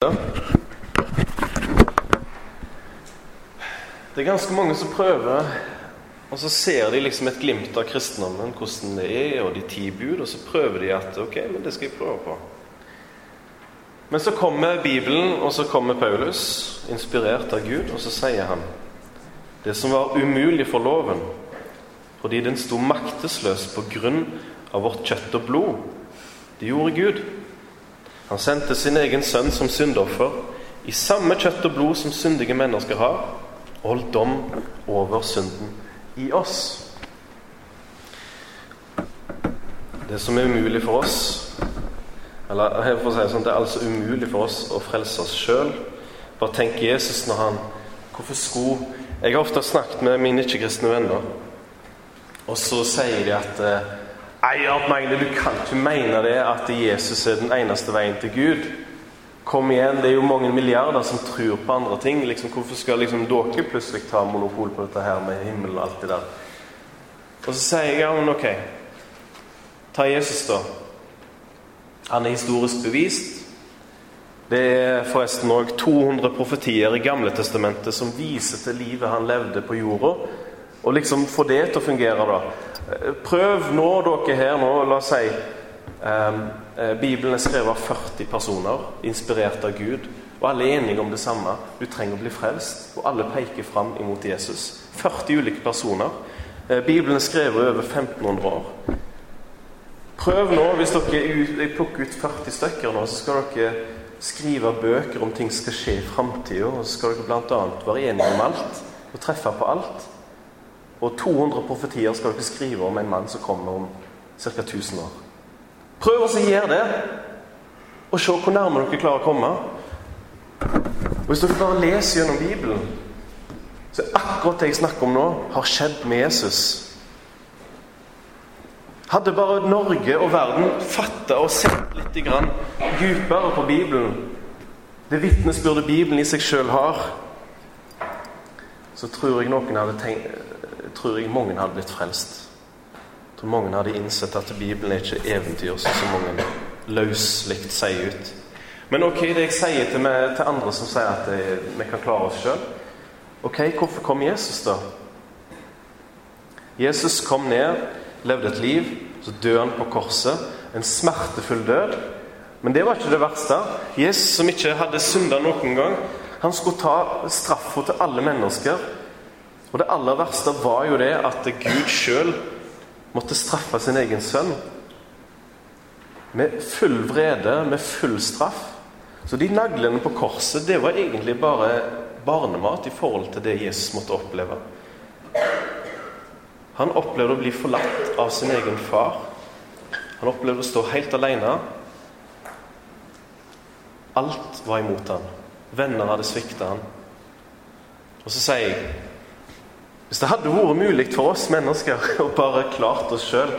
Det er ganske mange som prøver, og så ser de liksom et glimt av kristendommen, hvordan det er, og de ti bud, og så prøver de at ok, men det skal jeg prøve på. Men så kommer Bibelen, og så kommer Paulus, inspirert av Gud, og så sier han det som var umulig for loven, fordi den sto maktesløs på grunn av vårt kjøtt og blod, det gjorde Gud. Han sendte sin egen sønn som syndoffer i samme kjøtt og blod som syndige mennesker har, og holdt dom over synden i oss. Det som er umulig for oss eller for å si det sånn, Det er altså umulig for oss å frelse oss sjøl. Bare tenk Jesus når han Hvorfor skulle Jeg har ofte snakket med mine ikke-kristne venner, og så sier de at Nei, Magne, du kan ikke mene det at Jesus er den eneste veien til Gud. Kom igjen, det er jo mange milliarder som tror på andre ting. Liksom, hvorfor skal liksom dere plutselig ta monopol på dette her med himmelen og alt det der? Og så sier jeg ja, men ok. Ta Jesus, da. Han er historisk bevist. Det er forresten òg 200 profetier i Gamle Testamentet som viser til livet han levde på jorda. Og liksom få det til å fungere, da. Prøv nå, dere her nå, la oss si eh, Bibelen er skrevet av 40 personer, inspirert av Gud. Og alle er enige om det samme. Du trenger å bli frelst. Og alle peker fram imot Jesus. 40 ulike personer. Eh, Bibelen er skrevet over 1500 år. Prøv nå, hvis dere plukker ut 40 stykker nå, så skal dere skrive bøker om ting som skal skje i framtida. Og så skal dere bl.a. være enige om alt og treffe på alt. Og 200 profetier skal dere skrive om en mann som kommer om ca. 1000 år. Prøv å gjøre det, og se hvor nærme dere klarer å komme. Og Hvis dere bare leser gjennom Bibelen, så er akkurat det jeg snakker om nå, har skjedd med Jesus. Hadde bare Norge og verden fatta og sett litt dypere på Bibelen, det vitnesbyrdet Bibelen i seg sjøl har, så tror jeg noen hadde tenkt tror jeg mange hadde blitt frelst. Jeg tror mange hadde innsett at Bibelen er ikke eventyr, sånn som mange løslig sier ut. Men ok, det jeg sier til, meg, til andre som sier at vi kan klare oss sjøl Ok, hvorfor kom Jesus, da? Jesus kom ned, levde et liv, så døde han på korset. En smertefull død. Men det var ikke det verste. Jesus, som ikke hadde synda noen gang, han skulle ta straffa til alle mennesker og det aller verste var jo det at Gud sjøl måtte straffe sin egen sønn. Med full vrede, med full straff. Så de naglene på korset, det var egentlig bare barnemat i forhold til det Jesus måtte oppleve. Han opplevde å bli forlatt av sin egen far. Han opplevde å stå helt alene. Alt var imot han. Venner hadde svikta han. Og så sier jeg hvis det hadde vært mulig for oss mennesker å bare klart oss sjøl,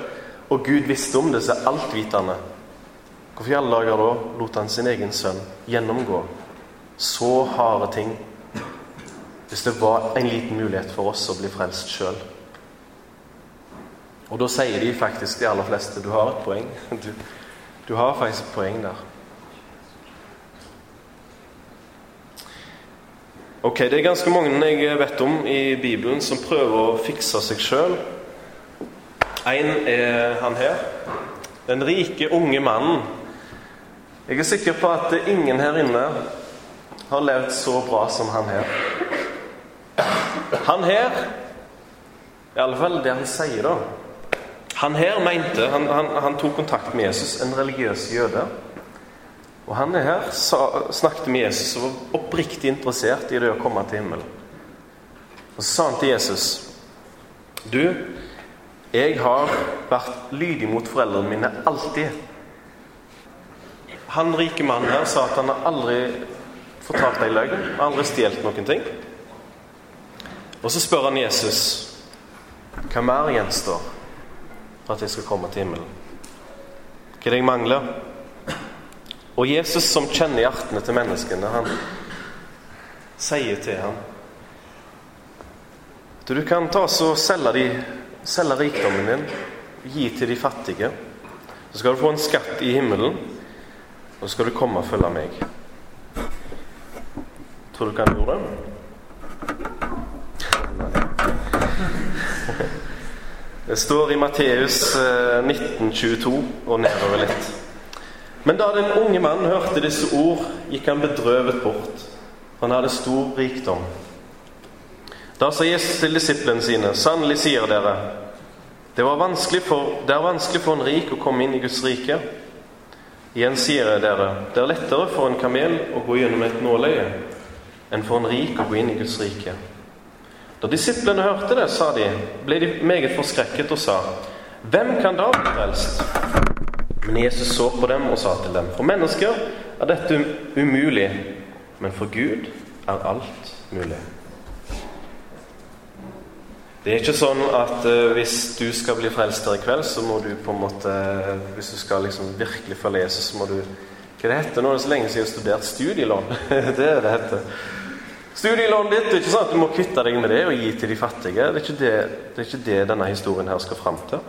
og Gud visste om det, så er altvitende Hvorfor i alle dager da lot han sin egen sønn gjennomgå så harde ting hvis det var en liten mulighet for oss å bli frelst sjøl? Og da sier de faktisk, de aller fleste, du har et poeng. Du, du har faktisk et poeng der. Ok, Det er ganske mange jeg vet om i Bibelen som prøver å fikse seg sjøl. En er han her. Den rike, unge mannen. Jeg er sikker på at ingen her inne har levd så bra som han her. Han her I alle fall det han sier, da. Han her mente Han, han, han tok kontakt med Jesus, en religiøs jøde. Og han er her, sa, snakket med Jesus og var oppriktig interessert i det å komme til himmelen. Og så sa han til Jesus Du, jeg har vært lydig mot foreldrene mine alltid. Han rike mannen her sa at han har aldri fortalt ei løgn, aldri stjålet noen ting. Og så spør han Jesus hva mer gjenstår for at jeg skal komme til himmelen. Hva er det jeg mangler? Og Jesus, som kjenner hjertene til menneskene, han sier til ham at du kan ta og selge, de, selge rikdommen din, gi til de fattige. Så skal du få en skatt i himmelen, og så skal du komme og følge meg. Tror du ikke han gjorde det? Det står i Matteus 19, 22 og nedover litt. Men da den unge mannen hørte disse ord, gikk han bedrøvet bort. Han hadde stor rikdom. Da sa Jesus til disiplene sine.: Sannelig sier dere, det, for, det, er vanskelig for en rik å komme inn i Guds rike. Igjen sier jeg dere, det er lettere for en kamel å gå gjennom et nåløye enn for en rik å gå inn i Guds rike. Da disiplene hørte det, sa de, ble de meget forskrekket og sa, Hvem kan da bli frelst? Men Jesus så på dem og sa til dem, For mennesker er dette umulig, men for Gud er alt mulig. Det er ikke sånn at uh, hvis du skal bli frelst her i kveld, så må du på en måte Hvis du skal liksom virkelig følge Jesus, så må du Hva det heter nå? Det er så lenge siden jeg har studert studielån. det er det heter. Studielånet ditt det er ikke sånn at du må kvitte deg med det og gi til de fattige. Det er ikke det, det, er ikke det denne historien her skal fram til.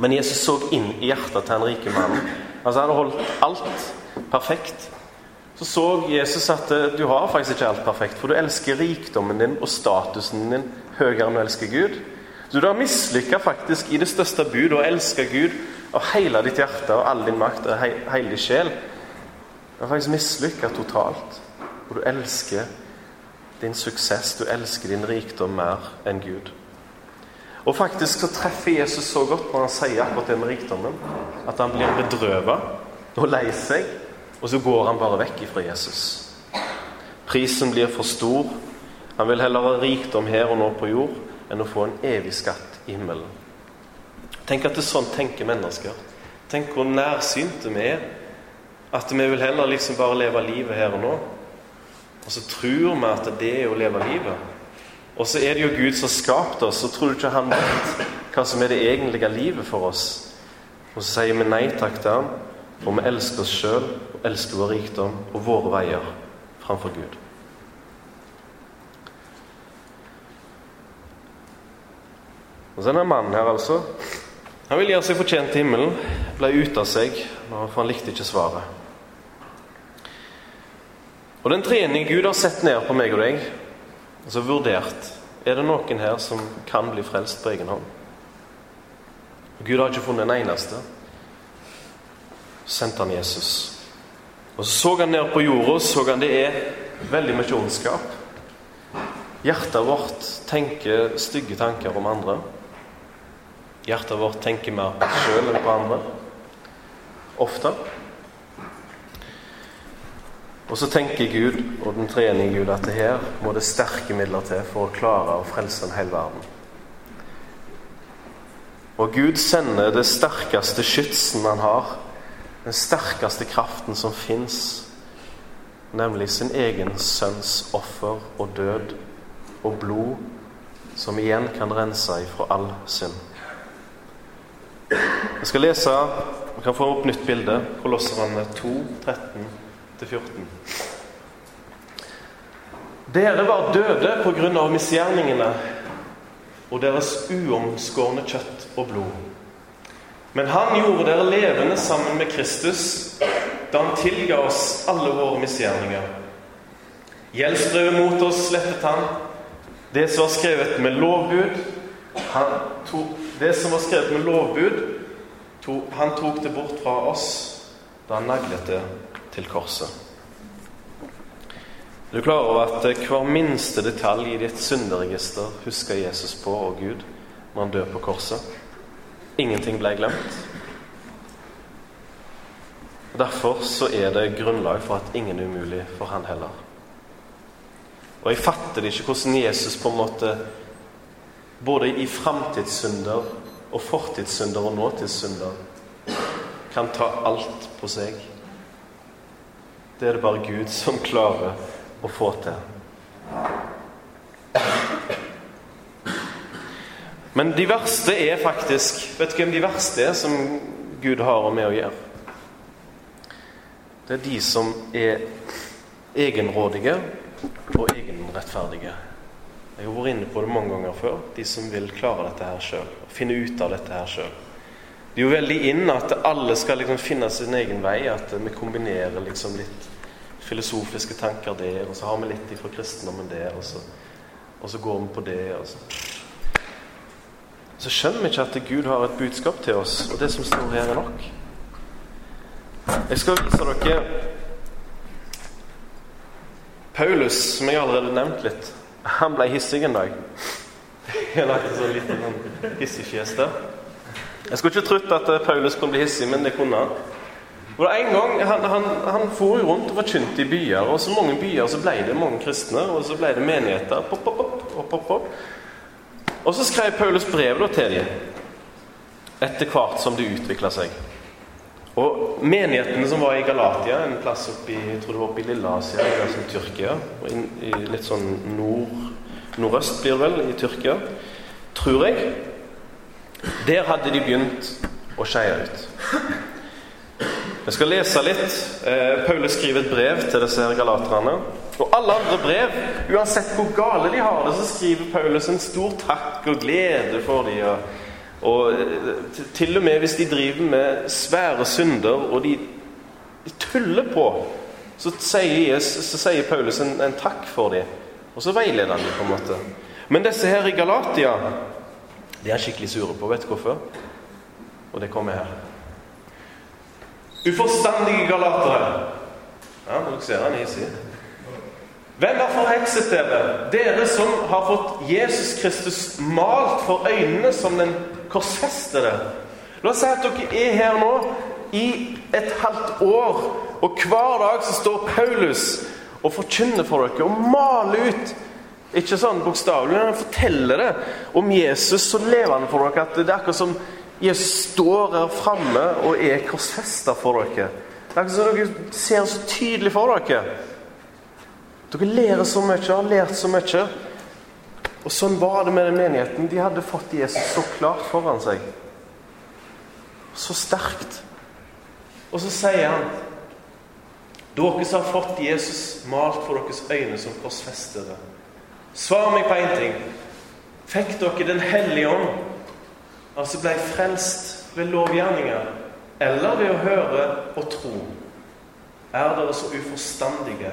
Men Jesus så inn i hjertet til den rike mannen. Altså Han hadde holdt alt perfekt. Så så Jesus at eh, du har faktisk ikke alt perfekt, for du elsker rikdommen din og statusen din høyere enn du elsker Gud. Så du har mislykka faktisk i det største bud å elske Gud av hele ditt hjerte og all din makt og hele din sjel. Du har faktisk mislykka totalt. Og du elsker din suksess, du elsker din rikdom mer enn Gud. Og faktisk så treffer Jesus så godt når han sier akkurat det med rikdommen, at han blir bedrøva og lei seg, og så går han bare vekk ifra Jesus. Prisen blir for stor. Han vil heller ha rikdom her og nå på jord enn å få en evig skatt i himmelen. Tenk at det er sånn tenker mennesker. Tenk hvor nærsynte vi er. At vi vil heller liksom bare leve livet her og nå. Og så tror vi at det er å leve livet. Og så er det jo Gud som skapte oss, så tror du ikke han vet hva som er det egentlige livet for oss? Og så sier vi nei takk til ham, for vi elsker oss sjøl og elsker vår rikdom og våre veier framfor Gud. Og så er det denne mannen her, altså. Han vil gjøre seg fortjent til himmelen. Ble ute av seg, for han likte ikke svaret. Og den trening Gud har sett ned på meg og deg, Altså vurdert Er det noen her som kan bli frelst på egen hånd? Gud har ikke funnet en eneste. Sendte han Jesus. Og så så han ned på jorda og så han det er veldig mye ondskap. Hjertet vårt tenker stygge tanker om andre. Hjertet vårt tenker mer på oss sjøl enn på andre. Ofte. Og så tenker Gud og den trenige Gud at det her må det sterke midler til for å klare å frelse en hel verden. Og Gud sender det sterkeste skytsen han har, den sterkeste kraften som fins, nemlig sin egen sønns offer og død og blod, som igjen kan rense ifra all synd. Jeg skal lese Vi kan få opp nytt bilde. Kolosserne 2, 13 14. Dere var døde på grunn av misgjerningene og deres uomskårne kjøtt og blod. Men han gjorde dere levende sammen med Kristus da han tilga oss alle våre misgjerninger. Gjeldsbrevet mot oss slettet han. Det som var skrevet med lovbud han tok, Det som var skrevet med lovbud, tok, han tok det bort fra oss da han naglet det til korset. Er du klar over at hver minste detalj i ditt synderegister husker Jesus på og Gud når han dør på korset? Ingenting ble glemt. Derfor så er det grunnlag for at ingen er umulig for han heller. Og jeg fatter ikke hvordan Jesus på en måte både i framtidssynder og fortidssynder og nåtidssynder kan ta alt på seg. Det er det bare Gud som klarer å få til. Men de verste er faktisk Vet du hvem de verste er som Gud har med å gjøre? Det er de som er egenrådige og egenrettferdige. Jeg har vært inne på det mange ganger før. De som vil klare dette her sjøl. Finne ut av dette her sjøl. Det er jo veldig inn at alle skal liksom finne sin egen vei, at vi kombinerer liksom litt filosofiske tanker der, og så har vi litt fra kristendommen der, og så, og så går vi på det. og så... Så skjønner vi ikke at Gud har et budskap til oss, og det som står her, er nok. Jeg skal vise dere Paulus, som jeg allerede nevnt litt. Han ble hissig en dag. Jeg lagde lagt en sånn liten hissigfjes der. Jeg skulle ikke trodd at Paulus kunne bli hissig, men det kunne han. Og en gang, Han, han, han for rundt og forkynte i byer, og så mange byer så ble det mange kristne. Og så ble det menigheter. Pop, pop, pop, pop, pop. Og så skrev Paulus brev til dem etter hvert som det utvikla seg. Og menighetene som var i Galatia, en plass oppi, jeg tror det var oppi Lilleasia, altså Tyrkia, og litt sånn nord, nordøst blir det vel, i Tyrkia, tror jeg Der hadde de begynt å skeie ut. Jeg skal lese litt. Eh, Paulus skriver et brev til disse her galaterne. Og alle andre brev, uansett hvor gale de har det, så skriver Paulus en stor takk og glede for dem. Og, og eh, til og med hvis de driver med svære synder, og de, de tuller på, så sier, så sier Paulus en, en, takk for dem. Og så veileder han dem, på en måte. Men disse her i Galatia, de er skikkelig sure på. Vet du hvorfor? Og det kommer her. Uforstandige galatere. Ja, dere ser han hissig. Hvem har forhekset dere? Dere som har fått Jesus Kristus malt for øynene som den korsfestede. La oss si at dere er her nå i et halvt år, og hver dag så står Paulus og forkynner for dere og maler ut ikke sånn bokstavelig, men han forteller det om Jesus så levende for dere at det er akkurat som Jesus står her framme og er korsfesta for dere. Det er ikke som dere ser så tydelig for dere. Dere lærer så mye, har lært så mye. Og sånn var det med den menigheten. De hadde fått Jesus så klart foran seg. Så sterkt. Og så sier han Dere som har fått Jesus malt for deres øyne som korsfestede. Svar meg på én ting. Fikk dere Den hellige ånd altså ble frelst ved lovgjerninger, eller ved å høre og tro, er dere så uforstandige.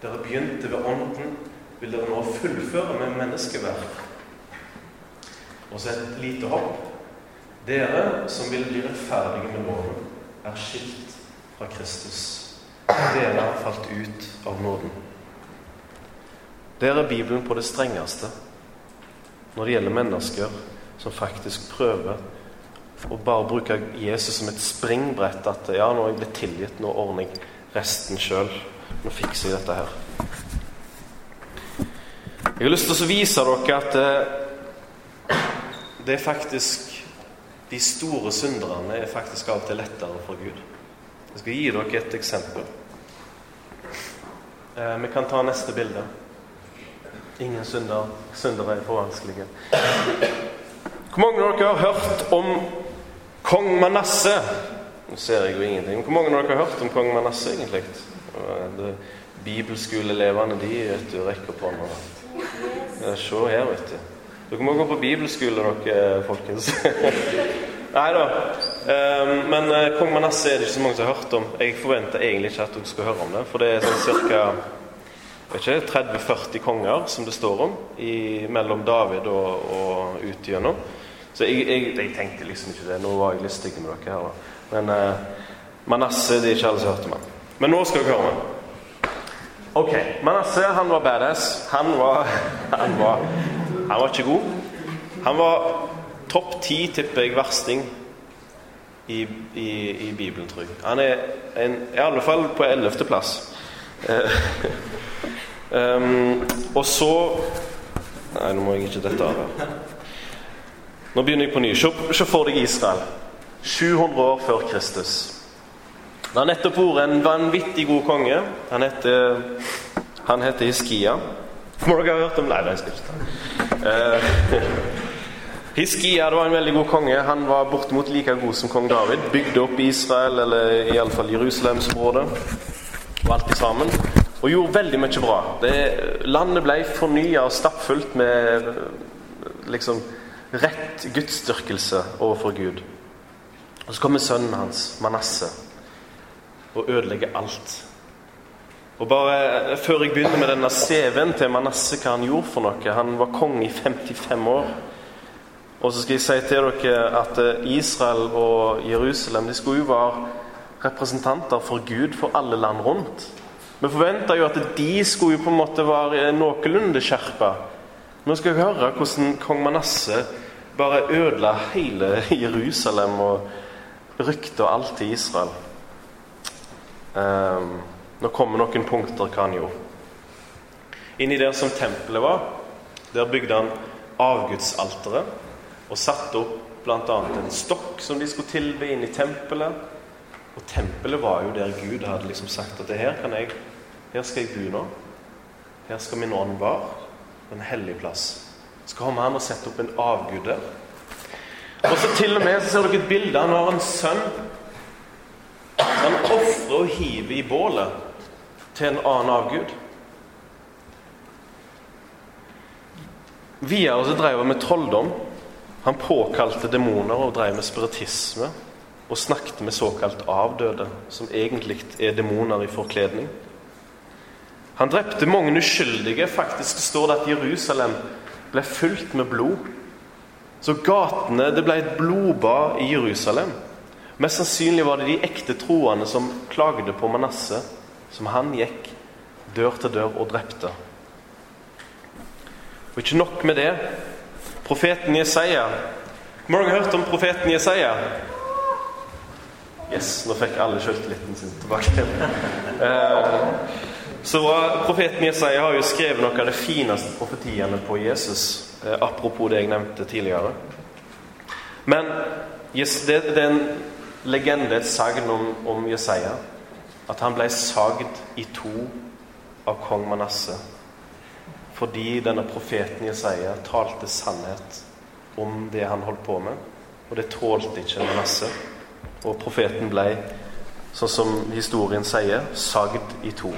Dere begynte ved Ånden, vil dere nå fullføre med menneskeverk. Og så et lite hopp. Dere som vil bli rettferdige med loven, er skilt fra Kristus. Dere har falt ut av nåden. Der er Bibelen på det strengeste når det gjelder mennesker som faktisk prøver å bare bruke Jesus som et springbrett. At ja, nå er jeg blitt tilgitt, nå ordner jeg resten sjøl. Nå fikser jeg dette her. Jeg har lyst til å vise dere at eh, det er faktisk De store synderne er faktisk av og til lettere for Gud. Jeg skal gi dere et eksempel. Eh, vi kan ta neste bilde. Ingen synder, syndere er for vanskelige. Hvor mange av dere har hørt om kong Manasse? Nå ser jeg jo ingenting. Hvor mange av dere har hørt om kong Manasse, egentlig? Bibelskoleelevene de vet du, rekker på hånda. Se her, vet du. Dere må gå på bibelskole, dere, folkens. Nei da. Ehm, men eh, kong Manasseh er det ikke så mange som har hørt om. Jeg forventer egentlig ikke at dere skal høre om det, for det er sånn ca. 30-40 konger som det står om i, mellom David og, og ut igjennom. Så jeg, jeg, jeg, tenkte liksom ikke det. Nå var jeg litt stygg med dere her. Da. Men eh, Manasseh det er ikke alle som hørte meg. Men nå skal dere høre meg. Ok, Manasseh han var badass. Han var, han var, han var ikke god. Han var topp ti, tipper jeg, versting i, i, i, Bibelen, tror jeg. Han er en, i alle fall på ellevteplass. um, og så Nei, nå må jeg ikke dette av. Nå begynner jeg på ny. Se, se for deg Israel. 700 år før Kristus. Det har nettopp vært en vanvittig god konge. Han heter, han heter Hiskia. Må dere ha hørt om Nei, det skal ikke ta. Uh, Hiskia var en veldig god konge. Han var bortimot like god som kong David. Bygde opp Israel, eller iallfall Jerusalemsområdet, og alt sammen. Og gjorde veldig mye bra. Det, landet ble fornya og stappfullt med liksom rett gudsdyrkelse overfor Gud. Og Så kommer sønnen hans, Manasseh, og ødelegger alt. Og bare Før jeg begynner med denne CV-en til Manasseh, hva han gjorde for noe Han var konge i 55 år. Og så skal jeg si til dere at eh, Israel og Jerusalem de skulle jo være representanter for Gud for alle land rundt. Vi forventa jo at de skulle jo på en måte være noenlunde skjerpa. Nå skal vi høre hvordan kong Manasseh bare ødela hele Jerusalem og ryktet og alt til Israel. Um, nå kommer noen punkter hva han gjorde. Inni der som tempelet var, der bygde han avgudsalteret og satte opp bl.a. en stokk som de skulle tilbe inn i tempelet. Og tempelet var jo der Gud hadde liksom sagt at det her, kan jeg, her skal jeg bo nå. Her skal min ånd være. En hellig plass. Så kommer han og setter opp en avgud der. Og så til og med så ser dere et bilde. Han har en sønn. Han ofrer og hiver i bålet til en annen avgud. Videre så drev han med trolldom. Han påkalte demoner og drev med spiritisme og snakket med såkalt avdøde, som egentlig er demoner i forkledning. Han drepte mange uskyldige. Faktisk står det at Jerusalem ble fylt med blod. Så gatene Det ble et blodbad i Jerusalem. Mest sannsynlig var det de ekte troende som klagde på Manasseh, som han gikk dør til dør og drepte. Og ikke nok med det. Profeten Jesaja Hvor mange har hørt om profeten Jesaja? Yes, nå fikk alle selvtilliten sin tilbake. Eh, så Profeten Jesaja har jo skrevet noen av de fineste profetiene på Jesus. Eh, apropos det jeg nevnte tidligere. Men det, er en legende, et sagn om, om Jesaja. At han ble sagd i to av kong Manasseh fordi denne profeten Jesaja talte sannhet om det han holdt på med. Og det tålte ikke Manasseh. Og profeten ble, sånn som historien sier, sagd i to.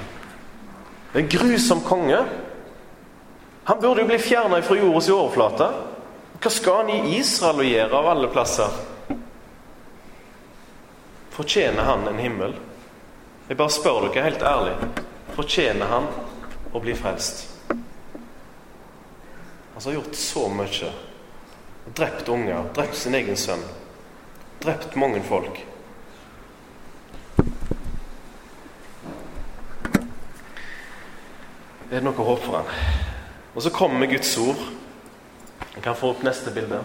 En grusom konge. Han burde jo bli fjerna fra jordens overflate. Hva skal han i Israel å gjøre, av alle plasser? Fortjener han en himmel? Jeg bare spør dere helt ærlig. Fortjener han å bli frelst? Som har gjort så mye. Drept unger, drept sin egen sønn. Drept mange folk. Er det noe håp for han? Og så kommer Guds ord. Jeg kan få opp neste bilde.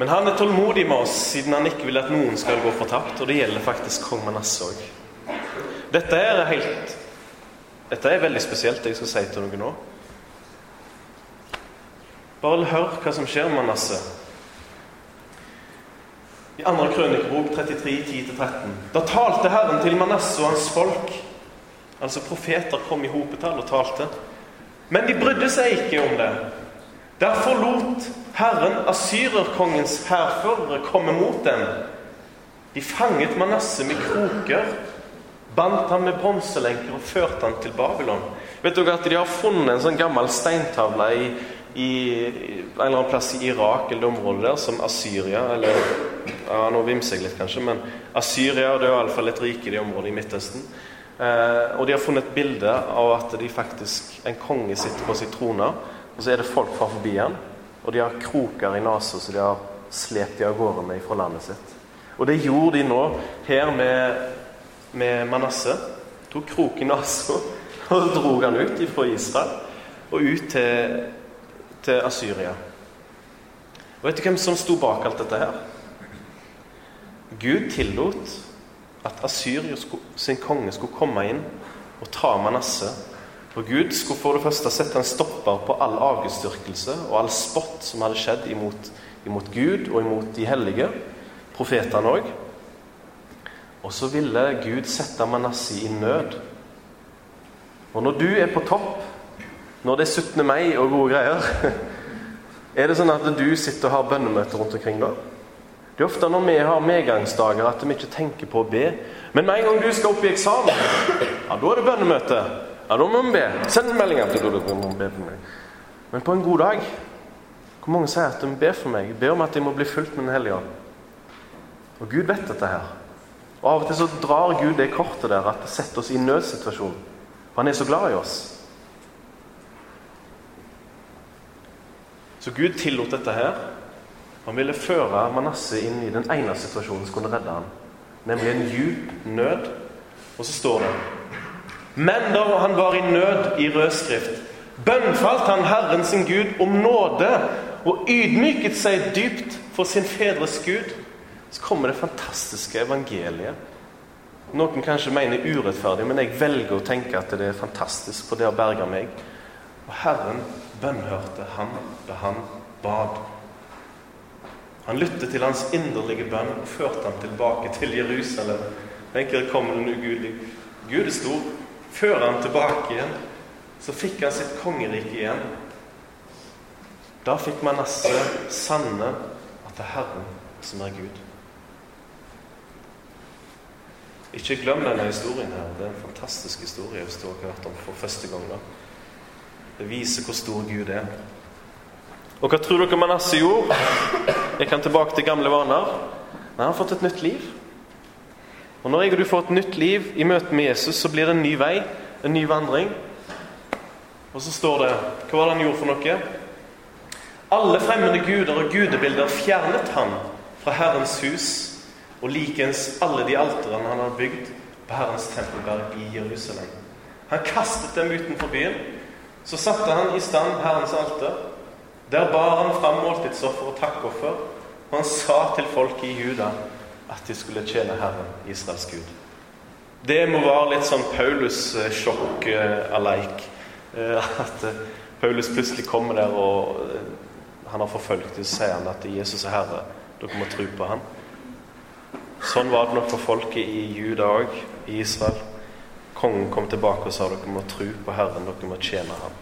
Men han er tålmodig med oss, siden han ikke vil at noen skal gå fortapt. Og det gjelder faktisk kong Manasseh òg. Dette er helt Dette er veldig spesielt, det jeg skal si til noen nå. Bare hør hva som skjer med Manasseh. I 2. krønikebok 33, 10-13. Da talte Herren til Manasseh og hans folk. Altså profeter kom i hopetall og talte. Men de brydde seg ikke om det. Derfor lot Herren asyrerkongens hærførere komme mot dem. De fanget Manasseh med kroker, bandt ham med bronselenker og førte ham til Babylon. Vet dere at De har funnet en sånn gammel steintavle i i en eller annen plass i Irak eller det området der, som Asyria eller ja, Nå vimser jeg litt, kanskje, men Asyria det er iallfall et rike i det området i Midtøsten. Eh, og de har funnet et bilde av at de faktisk en konge sitter på sin trone, og så er det folk fra forbi han, og de har kroker i nesa så de har slept de av gårde med fra landet sitt. Og det gjorde de nå her med, med Manasseh. Tok krok i nesa og dro han ut fra Israel og ut til til Asyria. Og Vet du hvem som sto bak alt dette her? Gud tillot at Asyria sin konge skulle komme inn og ta Manasseh. Og Gud skulle for det første sette en stopper på all avgudsdyrkelse og all spott som hadde skjedd imot, imot Gud og imot de hellige, profetene òg. Og så ville Gud sette Manasseh i nød. Og når du er på topp når det er 17. mai og gode greier, er det sånn at du sitter og har bønnemøter rundt omkring da? Det er ofte når vi har medgangsdager at vi ikke tenker på å be. Men med en gang du skal opp i eksamen, ja, da er det bønnemøte. Ja, da må vi be. Send meldinger til du må be for meg. Men på en god dag Hvor mange sier at de ber for meg? Ber om at de må bli fulgt med Den hellige ånd. Og Gud vet dette her. Og Av og til så drar Gud det kortet der at det setter oss i nødsituasjon. For han er så glad i oss. Så Gud tillot dette her. Han ville føre Manasseh inn i den ene situasjonen som kunne redde ham, nemlig en djup nød. Og så står det Men da han var i nød i rød skrift, bønnfalt han Herren sin Gud om nåde og ydmyket seg dypt for sin fedres Gud. Så kommer det fantastiske evangeliet. Noen kanskje mener urettferdig, men jeg velger å tenke at det er fantastisk, for det har berga meg. Og Herren bønnhørte han da han bad. Han lyttet til hans inderlige bønn og førte ham tilbake til Jerusalem. Tenker, kommer det nå Gud Gud er stor. Fører han tilbake igjen. Så fikk han sitt kongerike igjen. Da fikk Manasseh sanne at det er Herren som er Gud. Ikke glem denne historien. her. Det er en fantastisk historie hvis du har hørt om for første gang. da. Det viser hvor stor Gud er. Og hva tror dere Manasseh gjorde? Jeg kan tilbake til gamle vaner. Nei, han har fått et nytt liv. Og Når jeg og du får et nytt liv i møte med Jesus, så blir det en ny vei, en ny vandring. Og så står det Hva var det han gjorde for noe? Alle fremmede guder og gudebilder fjernet han fra Herrens hus og likeens alle de alterene han hadde bygd på Herrens tempelberg i Jerusalem. Han kastet dem utenfor byen. Så satte han i stand Herrens alter. Der bar han fram måltidsoffer og takkoffer, og han sa til folket i Juda at de skulle tjene Herren, Israels Gud. Det må være litt sånn Paulus-sjokk eh, aleik. Eh, at eh, Paulus plutselig kommer der, og han har forfulgt dem, så sier han at Jesus er Herre. Dere må tro på ham. Sånn var det nok for folket i Juda òg, i Israel. Kongen kom tilbake og sa dere må tro på Herren, dere må tjene Ham.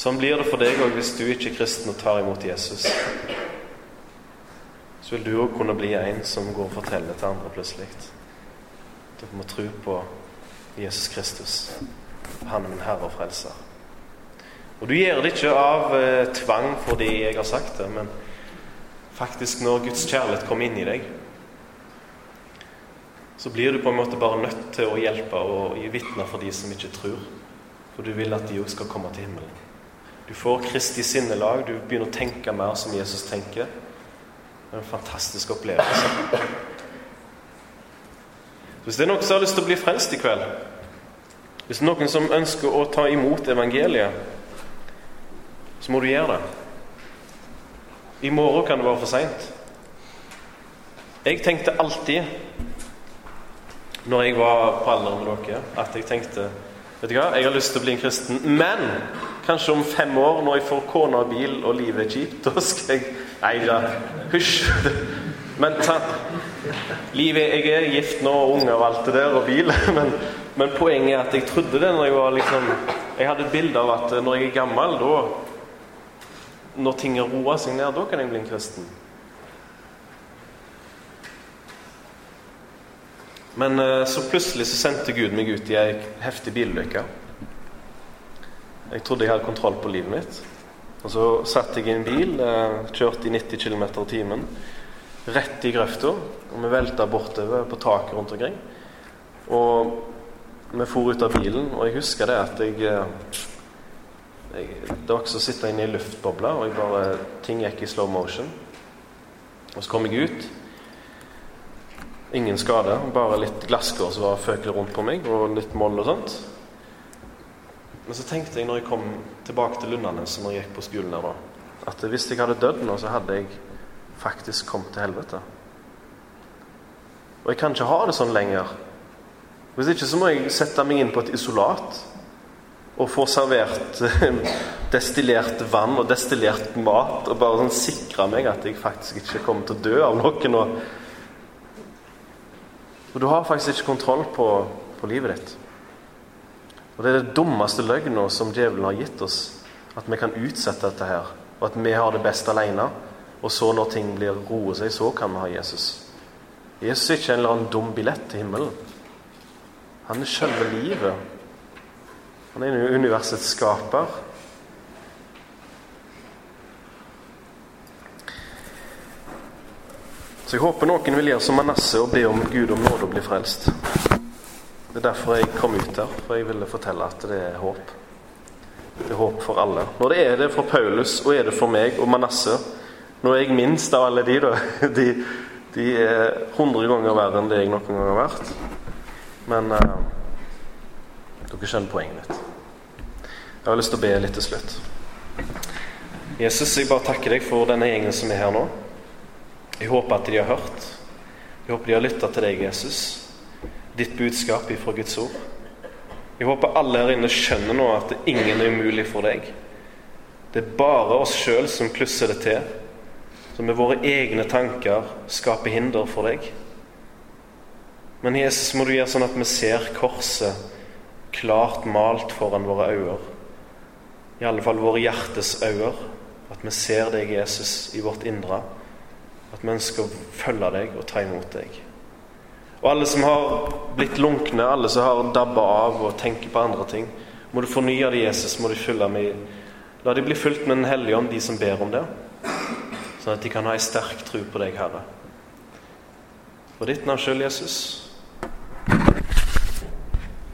Sånn blir det for deg òg hvis du ikke er kristen og tar imot Jesus. Så vil du òg kunne bli en som går og forteller til andre plutselig. Dere må tro på Jesus Kristus. Han er min Herre og Frelser. Og du gjør det ikke av eh, tvang fordi jeg har sagt det, men faktisk når Guds kjærlighet kommer inn i deg, så blir du på en måte bare nødt til å hjelpe og gi vitner for de som ikke tror. For du vil at de òg skal komme til himmelen. Du får Kristi sinnelag, du begynner å tenke mer som Jesus tenker. Det er en fantastisk opplevelse. Hvis det er noen som har lyst til å bli frelst i kveld, hvis det er noen som ønsker å ta imot evangeliet, så må du gjøre det. I morgen kan det være for seint. Jeg tenkte alltid, når jeg var på alder med dere, at jeg tenkte Vet du hva, jeg har lyst til å bli en kristen, men kanskje om fem år, når jeg får kone og bil og livet er kjipt, da skal jeg Nei da, hysj. Men ta, livet, Jeg er gift nå, og unger og alt det der, og bil. Men, men poenget er at jeg trodde det når jeg var liksom Jeg hadde et bilde av at når jeg er gammel, da når ting har roa seg ned, da kan jeg bli en kristen. Men eh, så plutselig så sendte Gud meg ut i ei heftig bilulykke. Jeg trodde jeg hadde kontroll på livet mitt. Og så satt jeg i en bil, eh, kjørte i 90 km i timen, rett i grøfta. Og vi velta bortover på taket rundt omkring. Og vi for ut av bilen, og jeg husker det at jeg eh, jeg, Det var ikke som å sitte inne i ei luftboble, og bare, ting gikk i slow motion. Og så kom jeg ut. Ingen skade, bare litt glasskår som var føklet rundt på meg, og litt moll og sånt. Men så tenkte jeg når jeg kom tilbake til Lundanes, når jeg gikk på skolen der da, at hvis jeg hadde dødd nå, så hadde jeg faktisk kommet til helvete. Og jeg kan ikke ha det sånn lenger. Hvis ikke så må jeg sette meg inn på et isolat og få servert destillert vann og destillert mat og bare sånn sikre meg at jeg faktisk ikke kommer til å dø av noe nå. Og du har faktisk ikke kontroll på, på livet ditt. Og Det er det dummeste løgna som djevelen har gitt oss. At vi kan utsette dette her, og at vi har det best alene. Og så, når ting blir roer seg, så kan vi ha Jesus. Jesus er ikke en eller annen dum billett til himmelen. Han er selve livet. Han er universets skaper. Så jeg håper noen vil gjøre som Manasseh og be om Gud om nåde og bli frelst. Det er derfor jeg kom ut her, for jeg ville fortelle at det er håp. Det er håp for alle. Når det er det for Paulus, og er det for meg og Manasseh Nå er jeg minst av alle de, da. De, de er hundre ganger verre enn det jeg noen gang har vært. Men uh, dere skjønner poenget mitt. Jeg har lyst til å be litt til slutt. Jesus, jeg bare takker deg for denne gjengen som er her nå. Jeg håper at de har hørt. Jeg håper de har lytta til deg, Jesus. Ditt budskap ifra Guds ord. Jeg håper alle her inne skjønner nå at ingen er umulig for deg. Det er bare oss sjøl som klusser det til, som med våre egne tanker skaper hinder for deg. Men Jesus, må du gjøre sånn at vi ser korset klart malt foran våre øyne. I alle fall våre hjertes øyne. At vi ser deg, Jesus, i vårt indre. At vi ønsker å følge deg og ta imot deg. Og alle som har blitt lunkne, alle som har dabba av og tenker på andre ting, må du fornye det, Jesus. må du fylle med La de bli fulgt med Den hellige ånd, de som ber om det, sånn at de kan ha ei sterk tro på deg, Herre. For ditt navn sjøl, Jesus,